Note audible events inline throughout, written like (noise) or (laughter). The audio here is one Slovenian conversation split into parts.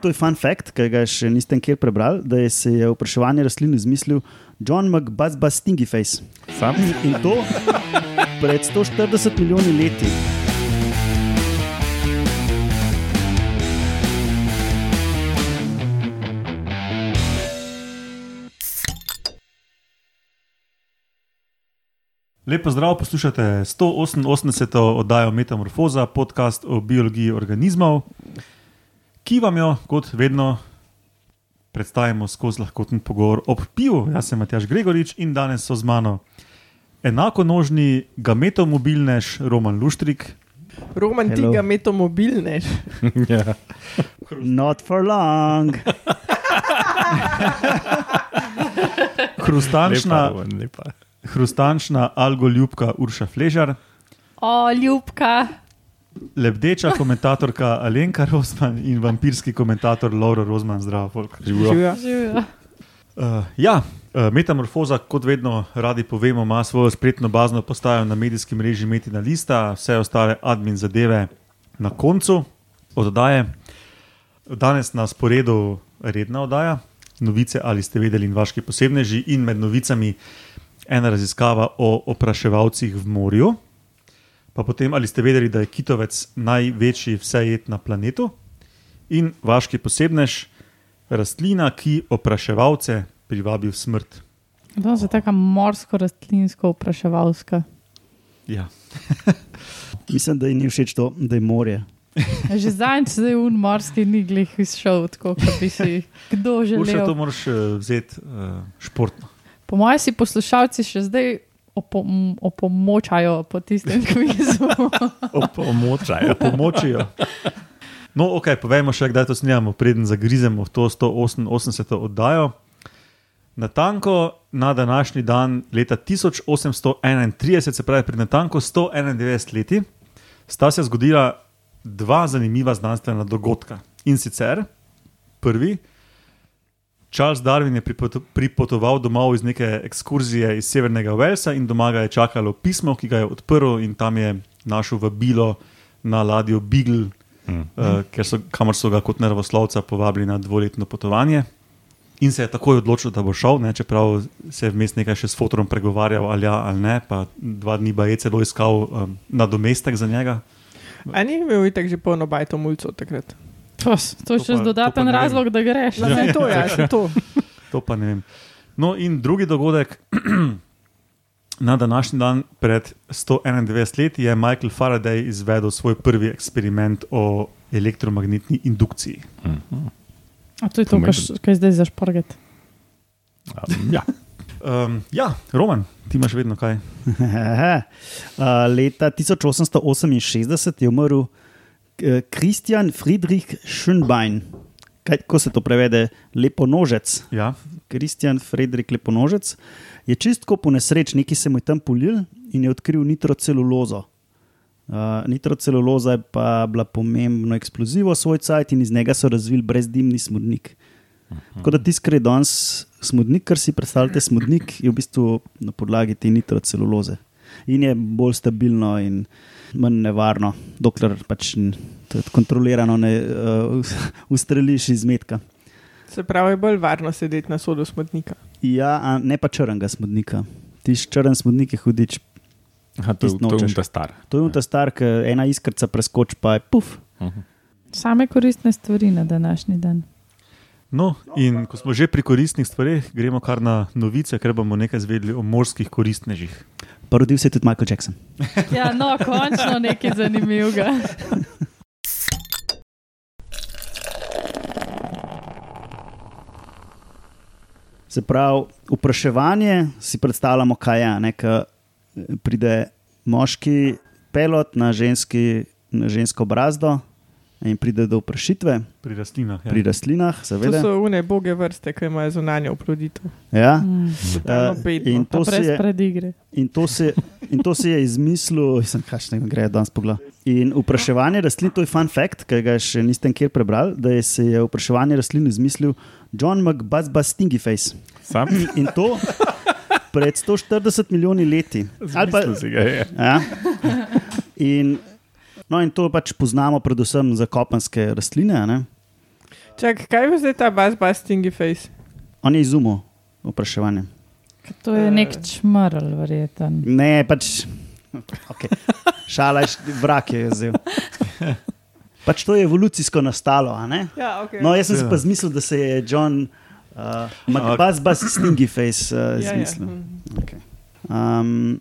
To je fun fact, ki ga še niste nikjer prebrali, da je se je vprašanje rastlin izmislil John McBuzz Stingyface. Sam? In to pred 140 milijoni leti. Lepo zdrav, poslušate 188. oddajo Metamorfoza, podcast o biologiji organizmov, ki vam jo, kot vedno, predstavimo skozi lahkoten pogovor ob pivu. Jaz sem Matjaš Gregorič in danes so z mano enako nožni gametomobilnež Roman Luštrik, Roman Hello. tega metomobilnež. (laughs) ja. Not for long. (laughs) hrustančna, Lepa, Roman, lepa. hrustančna algoljubka Urša Fležar, O, ljubka. Lebdeča komentatorka Alenka Rosman in vampirski komentator Lauro Rozman. Zdravo, folk. Živijo. Živijo. Uh, ja, uh, Metamorfoza, kot vedno radi povemo, ima svojo spletno bazno postajo na medijskem mreži Metina Lista, vse ostale admin zadeve na koncu oddaje. Danes na sporedu redna oddaja, novice ali ste vedeli in vaški posebneži, in med novicami ena raziskava o opraševalcih v morju. Pa potem, ali ste vedeli, da je kitovec največji vsejet na planetu, in vaški posebnež, rastlina, ki opraševalce privabi v smrt. To je tako morsko-rastlinsko vpraševalska. Ja. (laughs) Mislim, da ji ni všeč to, da je morje. Že zadnjič je un morski ni glih izšel, tako kot bi si kdo Urša, to želel. moraš uh, vzeti uh, športno. Po mojem si poslušalci še zdaj opom opomočajo po tistem kvizu. (laughs) Pomočajo. Pomočijo. No, ok, povejmo še, kdaj to snimamo, preden zagrizemo v to 188. oddajo. Natanko na današnji dan, leta 1831, se pravi pred natanko 191 leti, sta se zgodila dva zanimiva znanstvena dogodka. In sicer, prvi, Charles Darwin je pripoto- pripotoval domov iz neke ekskurzije iz Severnega Walesa in doma ga je čakalo pismo, ki ga je odprl in tam je našel vabilo na ladjo Beagle, Mm. uh, ker so, kamor so ga kot nervoslovca povabili na dvoletno potovanje. In se je takoj odločil, da bo šel, ne, čeprav se je vmes nekaj še s fotorom pregovarjal, ali ja ali ne, pa dva dni ba je celo iskal um, nadomestek za njega. A ni imel itak že polno bajto mulcev takrat? To, s- to je To še pa- to dodaten ne vem. razlog, da greš. Ja, ja. to je, ja, to. (laughs) To pa ne vem. No, in drugi dogodek. (clears throat) Na današnji dan, pred 191 leti, je Michael Faraday izvedel svoj prvi eksperiment o elektromagnetni indukciji. Mhm. A to je to, kar š- kar je zdaj za šporget. Um, ja. (laughs) Um, ja, Roman, ti imaš vedno kaj. Uh, (laughs) leta 1868 je umrl eh, Christian Friedrich Schönbein. Kaj, ko se to prevede? Leponožec. Ja, Kristjan Friedrich Leponožec je čistko po nesreči, neki se mu je tam polil in je odkril nitrocelulozo. Uh, nitroceluloza je pa bila pomembno eksplozivo svoj cajt in iz njega so razvili brezdimni smodnik. Tako da tisti, kar je danes smodnik, kar si predstavljate, smodnik je v bistvu na podlagi te nitroceluloze. In je bolj stabilno in manj nevarno, dokler pač kontrolirano ne uh, (laughs) ustreliš iz metka. Se pravi, je bolj varno sedeti na sodu smotnika. Ja, a ne pa črnega smodnika. Tiš črn smodnik je hudič. Aha, to, to je unta star. To je unta star, ki ena iskrca preskoči, pa je puf. Mhm. Same koristne stvari na današnji dan. No, in ko smo že pri koristnih stvareh, gremo kar na novice, ker bomo nekaj zvedeli o morskih koristnežih. Parodil se je tudi Michael Jackson. (laughs) Ja, no, končno nekaj zanimivega. Se pravi, vpraševanje si predstavljamo, kaj je. Ne, ko pride moški pelot na, ženski, na žensko brazdo in pride do vprašitve Pri rastlinah. Ja. pri rastlinah, To seveda. so une boge vrste, ki imajo zunanjo oploditev. Ja. Mm. Bedno. in to je. In to se, in to se je izmislil, sem kašne gre danes pogled. In vpraševanje rastlin, to je fun fact, ki ga še niste nikjer prebrali, da je se je vpraševanje rastlin izmislil John McBuzz Stingyface. Sam? In to pred 140 milijoni leti. Ali pa, si ga je. ja. in, no, in to pač poznamo predvsem za kopenske rastline. a ne. Čak, kaj je zdaj ta bas, bas, stingy face? On je izumil vprašanje. To je nek čmrl, verjeten. Ne, pač. Okay. Šala je, vrak je vzel. Pač to je evolucijsko nastalo. a ne? Ja, ok. No, jaz sem si Ja. pa zmislil, da se je John uh, Macbas, bas, stingy face uh, ja, ja. zmislil. hm. Okay. Um,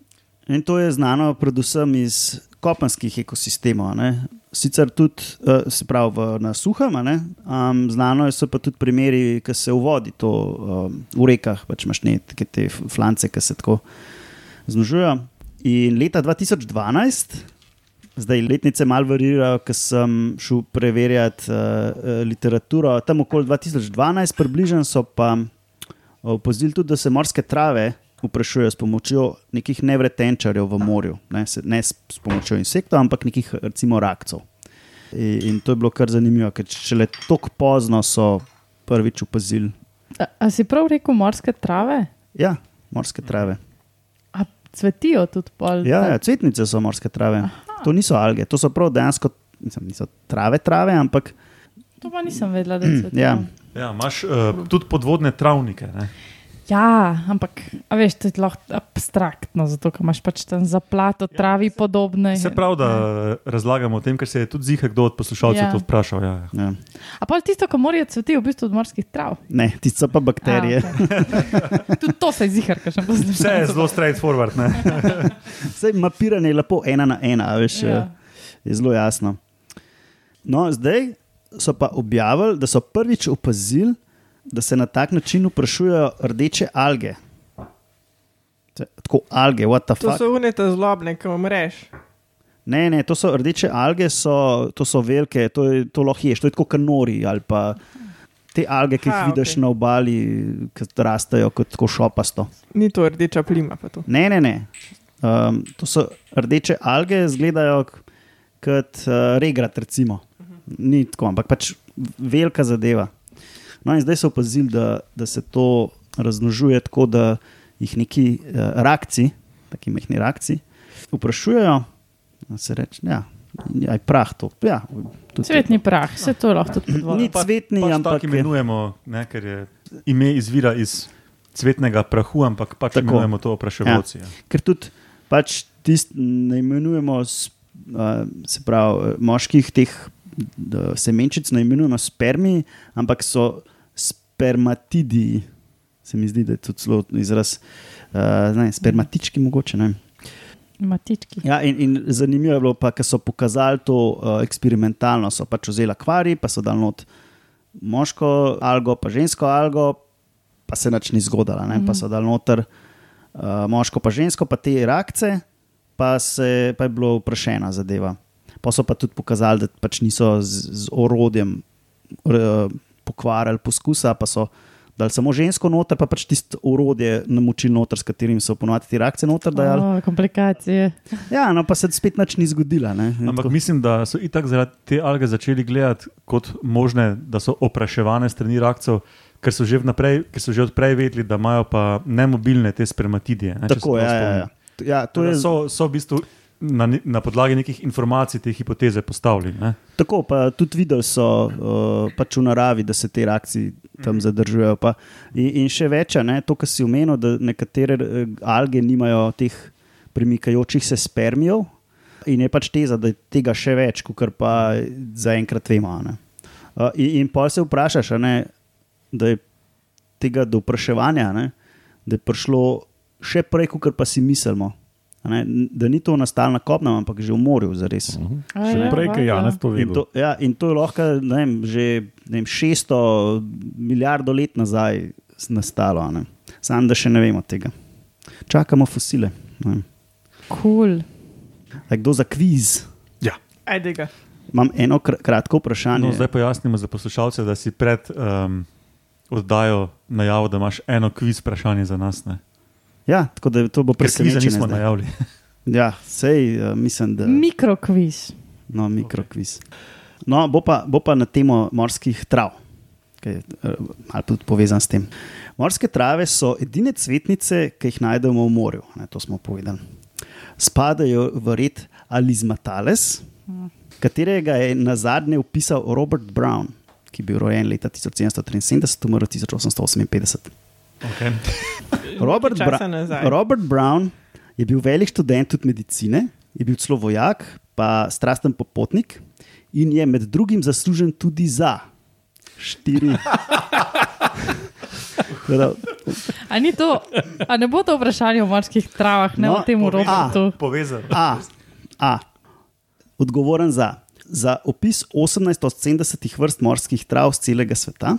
in to je znano predvsem iz kopenskih ekosistemov. ne. Sicer tudi, uh, se pravi, v, na suhem, um, znano so pa tudi primeri, ki se v vodi, to um, v rekah, pač imaš ne te f- flance, ki se tako znožujejo. In leta 2012, zdaj letnice malo varirajo, ker sem šel preverjati uh, literaturo, tam okoli 2012, približno so pa opozorili tudi, da se morske trave vprašujejo s pomočjo nekih nevretenčarjev v morju, ne, se, ne s, pomočjo insektov, ampak nekih recimo rakcev. In, in to je bilo kar zanimivo, ker šele tako pozno so prvič opazili. A, a si prav rekel morske trave? Ja, morske trave. A cvetijo tudi pol? Ja, ja, cvetnice so morske trave. To niso alge, to so prav dejansko, mislim, niso trave, trave, ampak To pa nisem vedela, da cvetijo. Ja. Ja, imaš uh, tudi podvodne travnike. Ne? Ja, ampak a veš, to je lahko abstraktno, zato ker imaš pač tam zaplat od travi podobne. Se pravi, da razlagamo o tem, ker se je tudi zihar kdo od poslušalcev Ja. to vprašal. Ja, ja. ja. A pa tisto, kar morajo cveti, v bistvu od morskih trav. ne, ti so pa bakterije. A, okay. (laughs) tudi to se je zihar, kar še poslušam. Vse je zelo straightforward. Ne? (laughs) Vse mapiranje je lepo ena na ena, a veš, Ja. ja. je zelo jasno. No, zdaj so pa objavili, da so prvič opazili, da se na tak način vprašujejo rdeče alge. Tako alge, what the To fuck. so unete zlobne, ki umreš. Ne, ne, to so rdeče alge, so, to so velike, to, je, to lahko ješ, to je kot kanori ali pa te alge, ki jih Ha, vidiš okej. na obali, ki rastejo kot tako šopasto. Ni to rdeča plima. to. Ne, ne, ne. Um, to so rdeče alge, izgledajo kot uh, regrat, recimo. Ni tako, ampak pač velika zadeva. No, in zdaj so opazili, da, da se to razmnožuje tako, da jih neki uh, rakci, taki mehni rakci, vprašujejo. da Se reče, ja, je prah to. Ja, tudi- Cvetni prah, vse to lahko tudi podvodi. Ni cvetni, pač ampak tako imenujemo, ne, ker je ime izvira iz cvetnega prahu, ampak pač Tako. imenujemo to opraševalci. Ja. ker tudi pač tist, ne imenujemo, s- a, se pravi, moških teh semenčic, ne imenujemo spermi, ampak so spermatidi. Se mi zdi, da je to celo izraz, uh, ne, spermatički mogoče. Ne. Matički. Ja, in, in zanimivo je bilo, pa, ker so pokazali to uh, eksperimentalno. So pač vzeli akvarij, pa so dali not moško algo, pa žensko algo, pa se nič ni zgodilo. Mm -hmm. Pa so dali noter uh, moško, pa žensko, pa te rakce, pa, se, pa je bilo vprašena zadeva. Pa so pa tudi pokazali, da pač niso z, z orodjem uh, pokvarili poskusa, pa so. Dali samo žensko noter, pa pač tisto orodje namočili noter, s katerim so ponovadi te reakcije noter dajali. O, komplikacije. Ja, no, pa se spet nič ni zgodilo. ne. Ampak tako- mislim, da so itak zaradi te alge začeli gledati kot možne, da so opraševane strani rakcev, ker so že, vnaprej, ker so že odprej vedeli, da imajo pa nemobilne te spermatidije. Ne, Tako, ja, ja, ja. ja, to je So, so v bistvu na, na podlagi nekih informacij te hipoteze postavili. Ne? tako. Pa tudi videli so uh, pač v naravi, da se te reakcije tam zadržujejo. Pa, in, in še več, to, kar si omenil, da nekatere eh, alge nimajo teh premikajočih se spermijev. In je pač teza, da je tega še več, kot pa zaenkrat vemo. Uh, in, in pa se vprašaš, ne, da je tega do vpraševanja, ne, da je prišlo še prej, kot pa si mislimo. Ne, da ni to nastalo na kopnem, ampak že v morju, zares. A Še ja, prej, ki je. Janez to In vedel. to, ja, in to je lahko ne vem, že ne vem, 600 milijard let nazaj nastalo. a ne. Sam da še ne vemo tega. Čakamo fosile. ne vem. Cool. A Kdo za kviz? Ajde ga. Imam eno kr kratko vprašanje. No, zdaj pojasnimo za poslušalce, da si pred um, oddajo najavil, da imaš eno kviz vprašanje za nas. Ne? Ja, tako da to bo presenečenje. nismo zdaj. najavili. (laughs) Ja, sej uh, mislim, da. Mikrokviz. No, mikrokviz. No, bo pa, bo pa na temo morskih trav, ki je eh, malo tudi povezan s tem. Morske trave so edine cvetnice, ki jih najdemo v morju. Ne, to smo povedali. Spadajo v red Alizmatales, katerega je na zadnje opisal Robert Brown, ki ki je bil rojen leta 1773, umrl 1858. Okay. (laughs) Robert, Bra nazaj. Robert Brown je bil velik študent tudi medicine, je bil celo vojak, pa strasten popotnik in je med drugim zaslužen tudi za štiri. A, to, a ne bo to vprašanje o morskih travah, ne No, o tem. Robertu? Povezan. A, A. Odgovoren za, za opis 18 od 70 vrst morskih trav z celega sveta,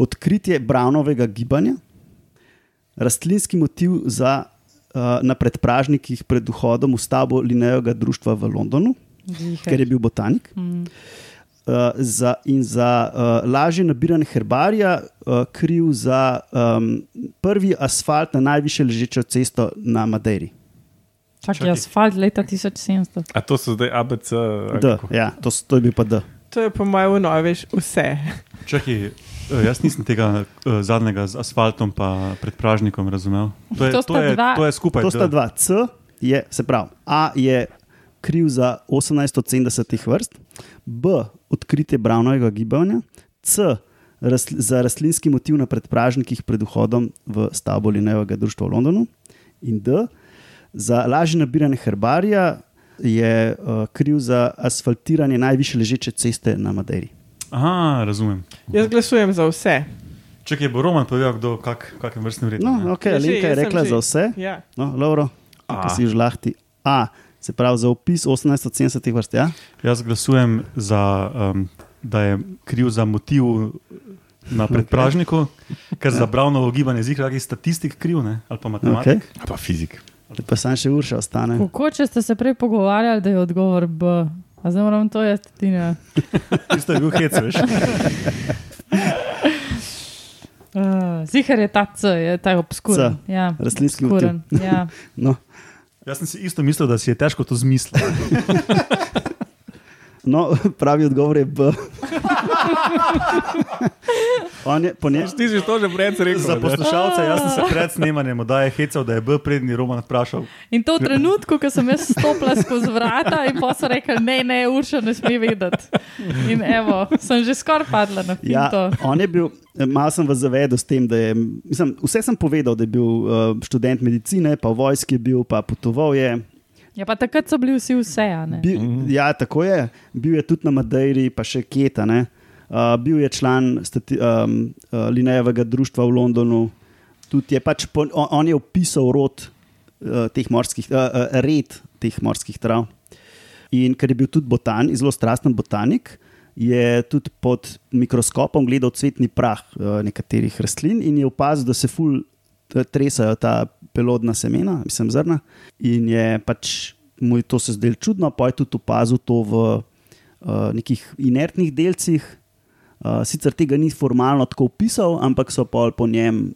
odkritje Brownovega gibanja, rastlinski motiv za, uh, na predpražnikih pred vhodom v stavbo Linejevega društva v Londonu, ker je bil botanik. Mm. Uh, za, in za uh, lažje nabiranje herbarija, uh, kriv za um, prvi asfalt na najvišje ležečo cesto na Madeiri. Čakaj, asfalt leta 1700. A to so zdaj ABC. D, ja, to, to je bil pa D. To je po mojem noveš vse. Čakaj, jaz nisem tega eh, zadnjega z asfaltom pa pred pražnikom razumel. To je, To to sta je, dva- to je skupaj. To sta dva. C je, se pravi, A je kriv za 18 od 70 vrst, B odkritje Brownovega gibanja, C rasl, za rastlinski motiv na predpražnikih pred vhodom v stavbo Linejevega društva v Londonu in D za lažje nabiranje herbarija. Je uh, kriv za asfaltiranje najviše ležeče ceste na Madeiri. Aha, razumem. Jaz glasujem za vse. Čakaj, bo Roman povedal, kdo, kak, kakem vrstnem redu. No, ok, Ja, že, Lenka je rekla že. za vse. Ja. No, Lauro, A. ki si už lahti. A, se pravi za opis 18 od 70 vrst. Ja? Jaz glasujem, za, um, da je kriv za motiv na predpražniku, ker za Brownovo gibanje zika kakšen statistik kriv ne? ali pa matematik. Okay. A pa fizik. Pa sam še urša ostane. Kako če ste se prej pogovarjali, da je odgovor B? A zdaj moram to jaz tudi (laughs) ne. Okay. Isto je bil hec, veš. (laughs) Uh, Zihar je ta C, je ta obskuren. Ja, Rastlinski obskuren. Ja. (laughs) No. Jaz sem si isto mislil, da si je težko to zmisliti. no, pravi odgovor je B. On je, nje, Ti si to že prej rekel. Za poslušalce, jaz sem se pred snemanjem oddaje hecal, da je B prednji Roman vprašal. In to v trenutku, ko sem jaz stopila skozi vrata, in pa so rekli, ne, ne, Urša ne sme vedeti. In evo, sem že skoraj padla na ja, finto. on je bil, malo sem vas zavedel s tem, da je, mislim, vse sem povedal, da je bil uh, študent medicine, pa v vojski je bil, pa potoval je. Ja, pa takrat so bili vsi vse, a ne. Bil, ja, tako je. Bil je tudi na Madeiri, pa še Keta. ne. Uh, bil je član stati, um, uh, Linejevega društva v Londonu, tudi je pač po, on, on je opisal rod uh, teh morskih, uh, uh, red teh morskih trav. In ker je bil tudi botan, zelo strasten botanik, je tudi pod mikroskopom gledal cvetni prah uh, nekaterih rastlin in je opazil, da se ful tresajo ta pelodna semena, mislim, zrna. In je pač mu je to se zdelo čudno, pa je tudi opazil to v uh, nekih inertnih delcih. Uh, sicer tega ni formalno tako opisal, ampak so pol po njem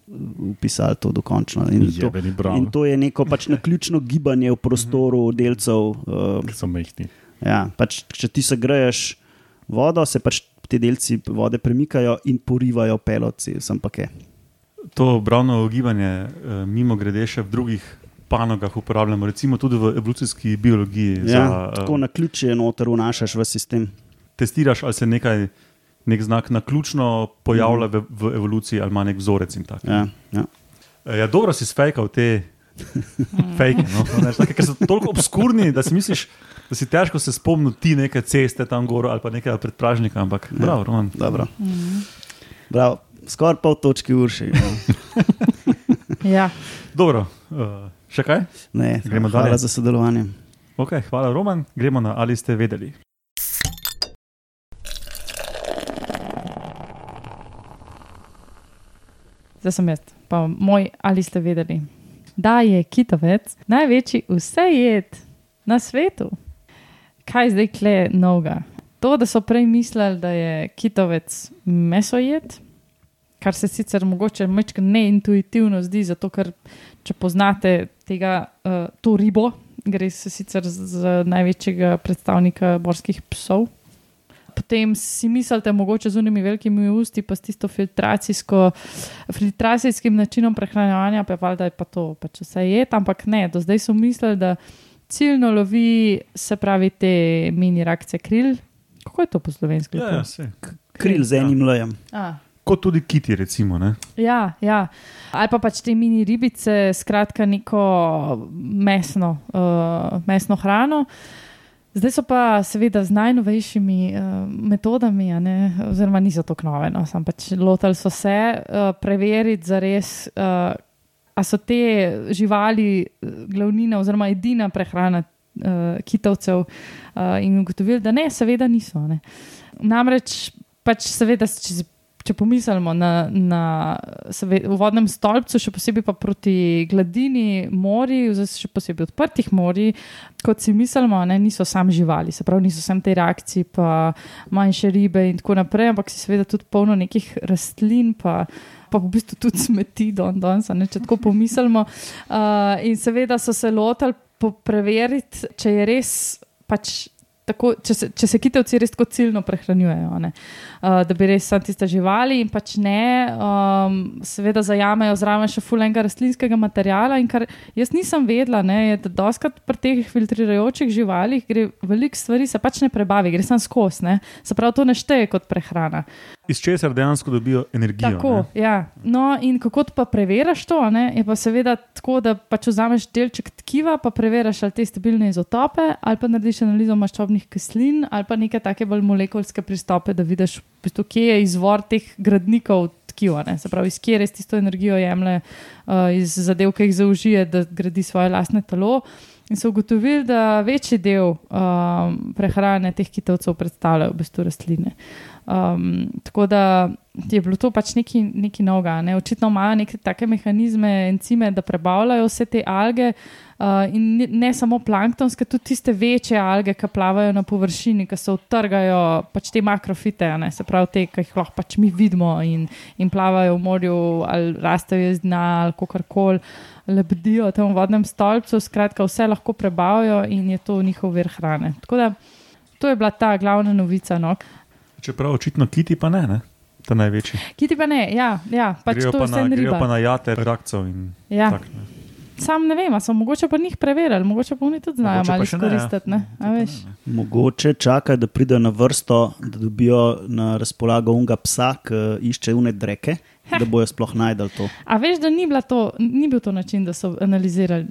upisali to dokončno. In to, Jebeni Brown. in to je neko pač (laughs) naključno gibanje v prostoru delcev. Uh, so mehki. Ja, pač, če ti se greješ vodo, se pač ti delci vode premikajo in porivajo pelotci, sem pa kaj. To Brownovo gibanje, eh, mimo grede, še v drugih panogah uporabljamo, recimo tudi v evolucijski biologiji. Ja, za, eh, tako na ključe noter vnašaš v sistem. testiraš, ali se nekaj, nek znak na ključno pojavlja v, v evoluciji, ali ima nek vzorec in tako. Ja, ja. Eh, Ja, dobro si sfejkal te (laughs) fejke, no? Take, ker so toliko obskurni, da si misliš, da si težko se spomniti neke ceste tam gor ali pa nekega predpražnika, ampak ja. bravo, Roman. Dobro. Bravo. Skoraj pol točki urši. No. (laughs) Ja. Dobro, uh, še kaj? Ne, Gremo hvala dalje. za sodelovanje. Okay, hvala, Roman. Gremo na ali ste vedeli. Zdaj sem jaz, pa moj, ali ste vedeli, da je kitovec največji vsejed na svetu. Kaj zdaj kle novega? To, da so prej mislili, da je kitovec mesojed, kar se sicer mogoče neintuitivno zdi, zato ker če poznate tega, uh, to ribo, gre se sicer za največjega predstavnika morskih psov. Potem si mislite, mogoče z unimi velikimi usti, pa s tisto filtracijsko, filtracijskim načinom prehranevanja, pa je valjda je pa to, pač vse je, ampak ne, do zdaj so mislili, da ciljno lovi, se pravi, te mini reakcije kril. Kako je to po slovenski? Ja, ja. Kril z enim lejem. A. Kot tudi kiti, recimo. Ne? Ja, ja. Ali pa pač te mini ribice, skratka, neko mesno, uh, mesno hrano. Zdaj so pa seveda z najnovejšimi uh, metodami, ne, oziroma niso tako nove, no, sam pač lotili so se uh, preveriti za res, uh, a so te živali glavnina oziroma edina prehrana uh, kitovcev uh, in ugotovili, da ne, seveda niso. Ne. Namreč, pač seveda, če, če pomislimo na, na vodnem stolpcu, še posebej pa proti gladini morij, oziroma še posebej odprtih morij, kot si mislimo, ne, niso sam živali, se pravi, niso sam te reakcije, pa manjše ribe in tako naprej, ampak si seveda tudi polno nekih rastlin. Pa, Pa v bistvu tudi smeti, don, don, ne, če tako pomislimo. Uh, in seveda so se lotili preveriti, če je res pač tako, če, se, če se kitevci res tako ciljno prehranjujejo, uh, da bi res samo tiste živali in pač ne, um, seveda zajamejo zraven še fulenga rastlinskega materijala. In kar jaz nisem vedela, ne, je, da doskrat pri teh filtrirajočih živalih gre veliko stvari, se pač ne prebavi, gre samo skozi, se pravi, to ne šteje kot prehrana. Iz česar dejansko dobijo energijo. Tako, ja. No, in kako pa preveriš to? Ne? Je pa seveda tako, da pač vzameš delček tkiva, pa preveriš ali te stabilne izotope, ali pa narediš analizo maščobnih kislin, ali pa neke take bolj molekulske pristope, da vidiš, v bistvu, kje je izvor teh gradnikov tkiva. Ne? Se pravi, iz kje res tisto energijo jemlje uh, iz zadev, ki jih zaužije, da gradi svoje lastne telo. In so ugotovili, da večji del um, prehrane teh kitovcev predstavljajo v bistvu rastline. Um, tako da je bilo to pač nekaj, nekaj novega. Ne? Očitno imajo neke take mehanizme, encime, da prebavljajo vse te alge. Uh, in ne, ne samo planktonske, tudi tiste večje alge, ki plavajo na površini, ki se utrgajo, pač te makrofite, ne? se pravi, te, ki jih lahko pač mi vidimo in, in plavajo v morju, ali rastejo iz dna, ali karkoli, lebdijo tam v vodnem stolpcu. Skratka, vse lahko prebavijo in je to njihov vir hrane. Tako da to je bila ta glavna novica. No? Čeprav očitno kiti pa ne, ne? ta največji. Kiti pa ne, ja, ja pač grejo, to pa vse na, ne grejo pa na jate rakcev. In Ja. tak, ne. Sam ne vem, a so mogoče pa njih preverili, mogoče pa oni tudi znajo Mogoče malo ne, ja. izkoristiti. Ne, a veš. Mogoče čakajo, da pridejo na vrsto, da dobijo na razpolago unga psa, ki išče une dreke, da bojo sploh najdel to. A veš, da ni, to, ni bil to način, da so analizirali.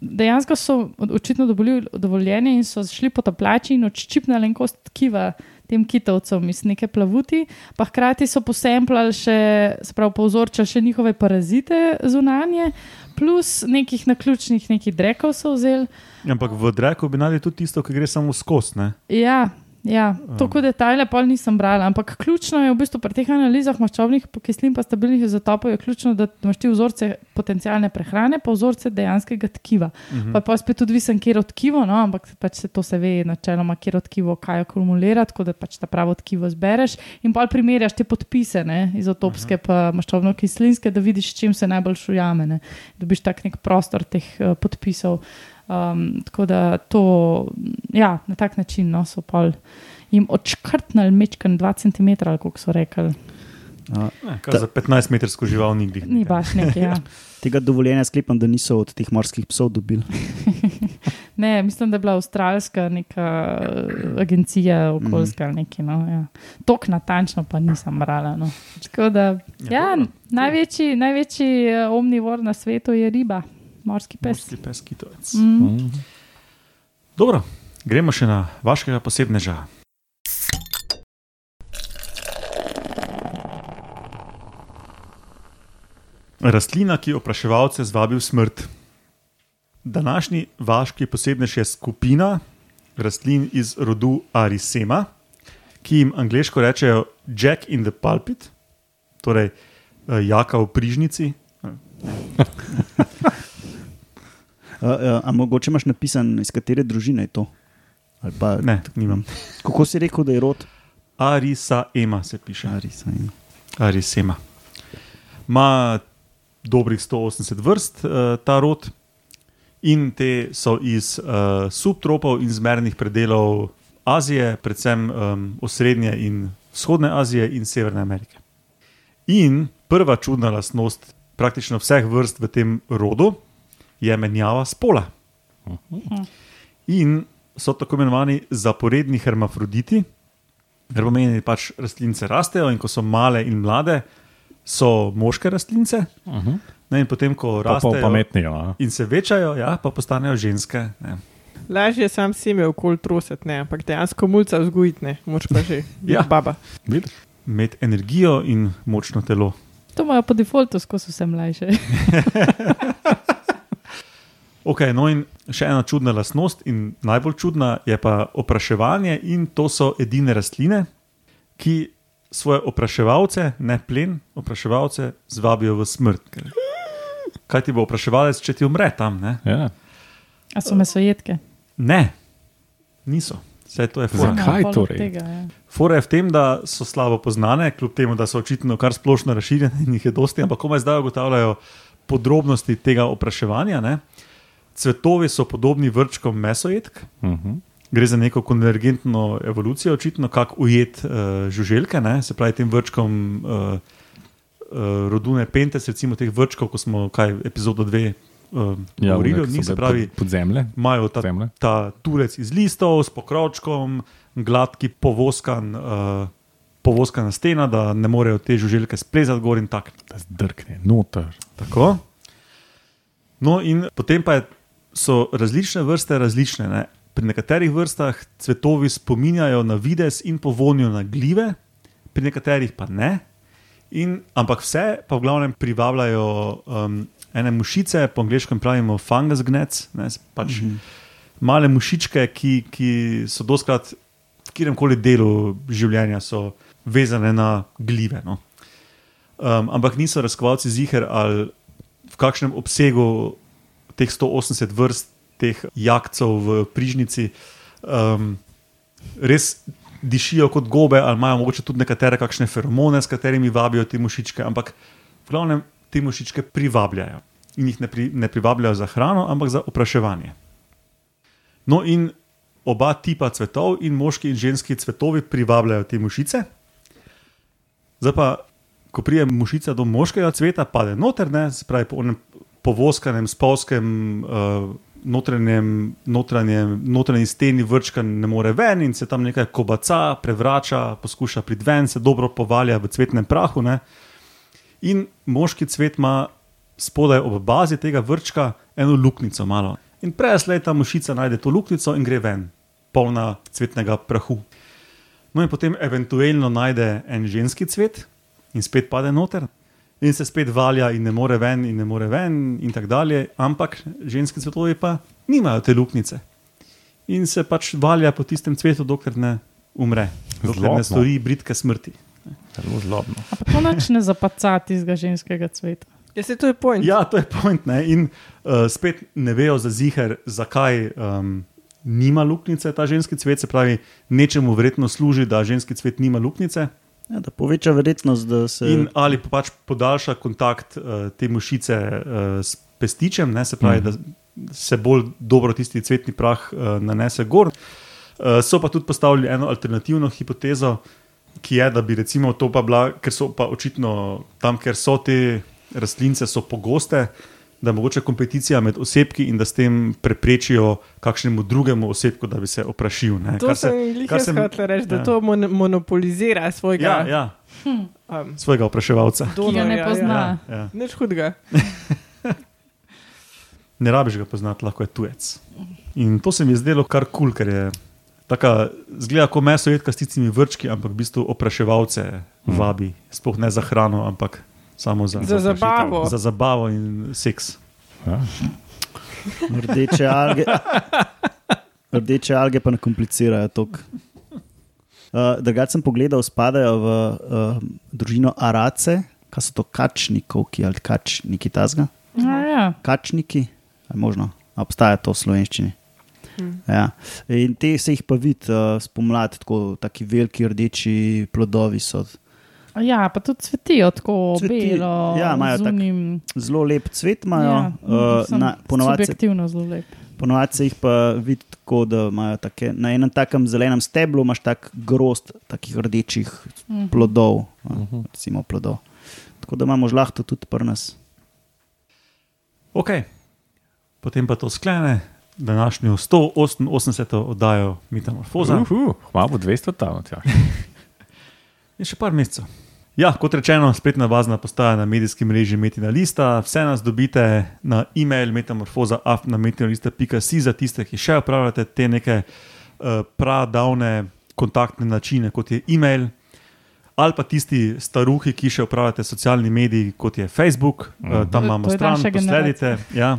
Dejansko so očitno dobili dovoljenje in so šli potapljači in odščipnili en kost tkiva tem kitovcem iz neke plavuti, pa hkrati so posemplali še, se pravi, povzorčali še njihove parazite zunanje, plus nekih naključnih nekih drekov so vzeli. Ampak v dreku bi najdel tudi tisto, ki gre samo skozi. ne. Ja, ja tako detajle pol nisem brala, ampak ključno je v bistvu pri teh analizah maščobnih kislin pa stabilnih izotopov, je ključno, da imaš ti vzorce potencijalne prehrane, pa vzorce dejanskega tkiva. Uh -huh. Pa pa spet tudi visen, kjer od tkivo, no, ampak pač se to se ve načeloma, kjer od tkivo kaj akumulira, tako da pač ta pravo tkivo zbereš in pa primerjaš te podpise, ne, izotopske uh -huh. pa maščobno kislinske, da vidiš, čim se najbolj šujame. Ne. Dobiš tak nek prostor teh uh, podpisov. Um, tako da to, ja, na tak način no, so pol jim odškrtnili mečkan 2 cm, ali kako so rekli. Ne, kar za 15-metrsko žival nikdi. Ni baš nekaj. Ja. (laughs) Tega dovoljenja sklepam, da niso od teh morskih psov dobili. (laughs) Ne, mislim, da je bila avstralska neka eh, agencija, okoljska ali nekaj. No, ja. Tok natančno pa nisem brala. No. Tako Da, ja, dobro. največji, največji eh, omnivor na svetu je riba, morski pes. Morski pes, kitovec. Mm. Mm. Dobro, gremo še na vašega posebneža. Rastlina, ki opraševalce zvabi v smrt. Današnji vaški posebnež je skupina rastlin iz rodu Arisema, ki jim angliško rečejo Jack in the Pulpit, torej eh, jaka v prižnici. (laughs) Uh, uh, a mogoče imaš napisan, iz katere družine je to? Ali Pa, Ne, nimam. kako si rekel, da je rod? Arisa Ema se piše. Arisa, ja. Arisema. Ma dobrih 180 vrst uh, ta rod, in te so iz uh, subtropov in zmernih predelov Azije, predvsem um, osrednje in vzhodne Azije in Severne Amerike. In prva čudna lastnost praktično vseh vrst v tem rodu je menjava spola. In so tako imenovani zaporedni hermafroditi, Kar pomeni, da pač rastlince rastejo in ko so male in mlade, so moške rastlince. Uh -huh. Ne, in potem, ko Pa rastejo pametnijo. a? in se večajo, ja, pa postanejo ženske. Ne. Lažje je sam seme okoli trositi, ne, ampak dejansko mulca vzgojiti, ne, moč pa že. (laughs) Ja. Baba. Vidiš? Imeti energijo in močno telo. To imajo po defaultu skozi vse mlajše. (laughs) Okay, no in še ena čudna lastnost, in najbolj čudna je pa opraševanje, in to so edine rastline, ki svoje opraševalce, ne plen, opraševalce zvabijo v smrt. Kaj ti bo opraševalec, če ti umre tam? Ne, Ja. A so mesojedke? ne niso. Vse to je fora. Zakaj torej? Tega, ja. Fora je v tem, da so slabo poznane, kljub temu, da so očitno kar splošno razširjene in jih je dosti, ampak komaj zdaj ugotavljajo podrobnosti tega opraševanja. Ne. Cvetovi so podobni vrčkom mesojedk, Uh -huh. gre za neko konvergentno evolucijo, očitno, kako ujet uh, žuželke, ne? se pravi tem vrčkom uh, uh, rodune Pentes, recimo teh vrčkov, ko smo kaj epizodo dve uh, Ja, govorili o one, ki njih, se pravi, pod, pod zemlje. imajo ta, zemlje. ta tulec iz listov s pokrovčkom, gladki povoskan. Uh, Povoskana stena, da ne morejo te žuželke splezati gor in tako. Da zdrkne, noter. Tako. No, in potem pa je, so različne vrste različne. Ne? Pri nekaterih vrstah cvetovi spominjajo na vides in po vonju na gljive, pri nekaterih pa ne. In, ampak vse pa v glavnem privabljajo um, ene mušice, po angliškem pravimo fungus gnec, ne, pač mm -hmm. male mušičke, ki, ki so doskrat v kjerem koli delu življenja so vezane na gljive. No. Um, ampak niso raziskovalci ziger, ali v kakšnem obsegu teh 180 vrst, teh jakcev v Prižnici, um, res dišijo kot gobe, ali imajo morda tudi nekatere kakšne feromone, s katerimi vabijo te mušičke, ampak v glavnem te mušičke privabljajo. In jih ne, pri, ne privabljajo za hrano, ampak za opraševanje. No, in oba tipa cvetov, in moški in ženski cvetovi, privabljajo te mušice. Zdaj pa, ko pride mušica do moškega cveta, pade noter, ne, se pravi po onem povoskanem, spolskem, uh, notranjem, notranjem, notranji steni vrčka ne more ven in se tam nekaj kobaca, prevrača, poskuša priti ven, se dobro povalja v cvetnem prahu. Ne. In moški cvet ima spodaj ob bazi tega vrčka eno luknjico malo. In prej ta mušica najde to luknjico in gre ven, polna cvetnega prahu. No, in potem eventualno najde en ženski cvet in spet pade noter, in se spet valja, in ne more ven, in ne more ven, in tako dalje. Ampak ženski cvetovi pa nimajo te luknjice. In se pač valja po tistem cvetu, dokler ne umre, dokler Zlobno. ne stori britke smrti. Zelo zlobno. A pa to nič ne zapacati iz ženskega cveta. Ja, se to je point. Ja, to je point. Ne? In uh, spet ne vejo za ziger, zakaj um, nima luknjice ta ženski cvet, se pravi, nečemu verjetno služi, da ženski cvet nima luknjice. Ja, da poveča verjetnost, da se. In ali pa pač podaljša kontakt uh, te mušice uh, s pestičem, ne, se pravi, mm. da se bolj dobro tisti cvetni prah uh, nanese gor. Uh, so pa tudi postavili eno alternativno hipotezo, ki je, da bi recimo to pa bila, ker so pa očitno tam, ker so te rastlince, so pogoste. Da je mogoče kompeticija med osebki in da s tem preprečijo kakšnemu drugemu osebku, da bi se oprašil. Ne. To Kar sem jih jaz hotel reči, da ja. to mon monopolizira svojega Ja, ja, Um, svojega opraševalca. Ki ga ne donorja, pozna. Ja, ja. Nič hudega. (laughs) ne rabiš ga poznati, lahko je tujec. In to se mi je zdelo kar kul, cool, ker je tako, zgleda kot meso jedka s tistimi vrčki, ampak v bistvu opraševalce vabi, sploh ne za hrano, ampak samo za, Za zabavo. za zabavo in seks. Ja. Rdeče alge. Rdeče alge pa ne komplicirajo toliko. Uh, Drugače sem pogledal, spadajo v uh, družino Arace, kaj so to kačnikovki ali kačniki tazga. Ja, ja. Kačniki, ali možno, obstaja to v slovenščini. Ja. In te se jih pa vidi uh, spomladi, tako taki veliki rdeči plodovi so. Ja, pa tudi cvetijo tako Cveti- belo. ja, imajo z tak Zelo lep cvet imajo, Ja, uh, na, ponovadi, se, subjektivno zelo lep. ponovadi se jih pa vidi tako, da imajo take, na enem takem zelenem steblu imaš tak grost takih rdečih Mhm. plodov, uh, recimo plodov. Tako da imamo žlahto tudi pri nas. Ok, potem pa to sklene današnjo 188. oddajo Metamorfoza. Uhu, Hvala bo 200 tam. (laughs) Je še par mesecev. Ja, kot rečeno, spletna bazna postaja na medijskem mreži Metina Lista. Vse nas dobite na e-mail metamorfoza.afnametinalista.si za tiste, ki še upravljate te neke uh, pradavne kontaktne načine, kot je e-mail, ali pa tisti staruhi, ki še upravljate socialni medij, kot je Facebook, uh, tam To- imamo stran, naša posledite. Ja.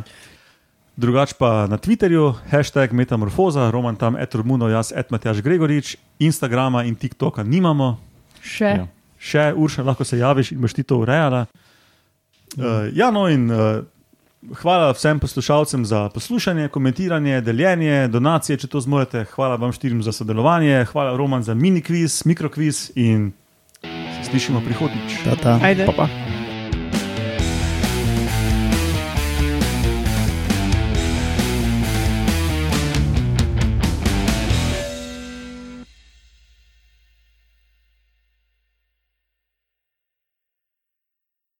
Drugač pa na Twitterju, hashtag Metamorfoza, Roman tam, etrumuno, jaz, etmatjaš Gregorič, Instagrama in TikToka nimamo, Še. Ja. še Urša, lahko se javiš in boš ti to urejala. Uh, ja, no, in uh, hvala vsem poslušalcem za poslušanje, komentiranje, deljenje, donacije, če to zmorete. Hvala vam štirim za sodelovanje, hvala Roman za mini kviz, mikrokviz in se slišimo prihodnjič. Ta, ta. Ajde. Pa pa.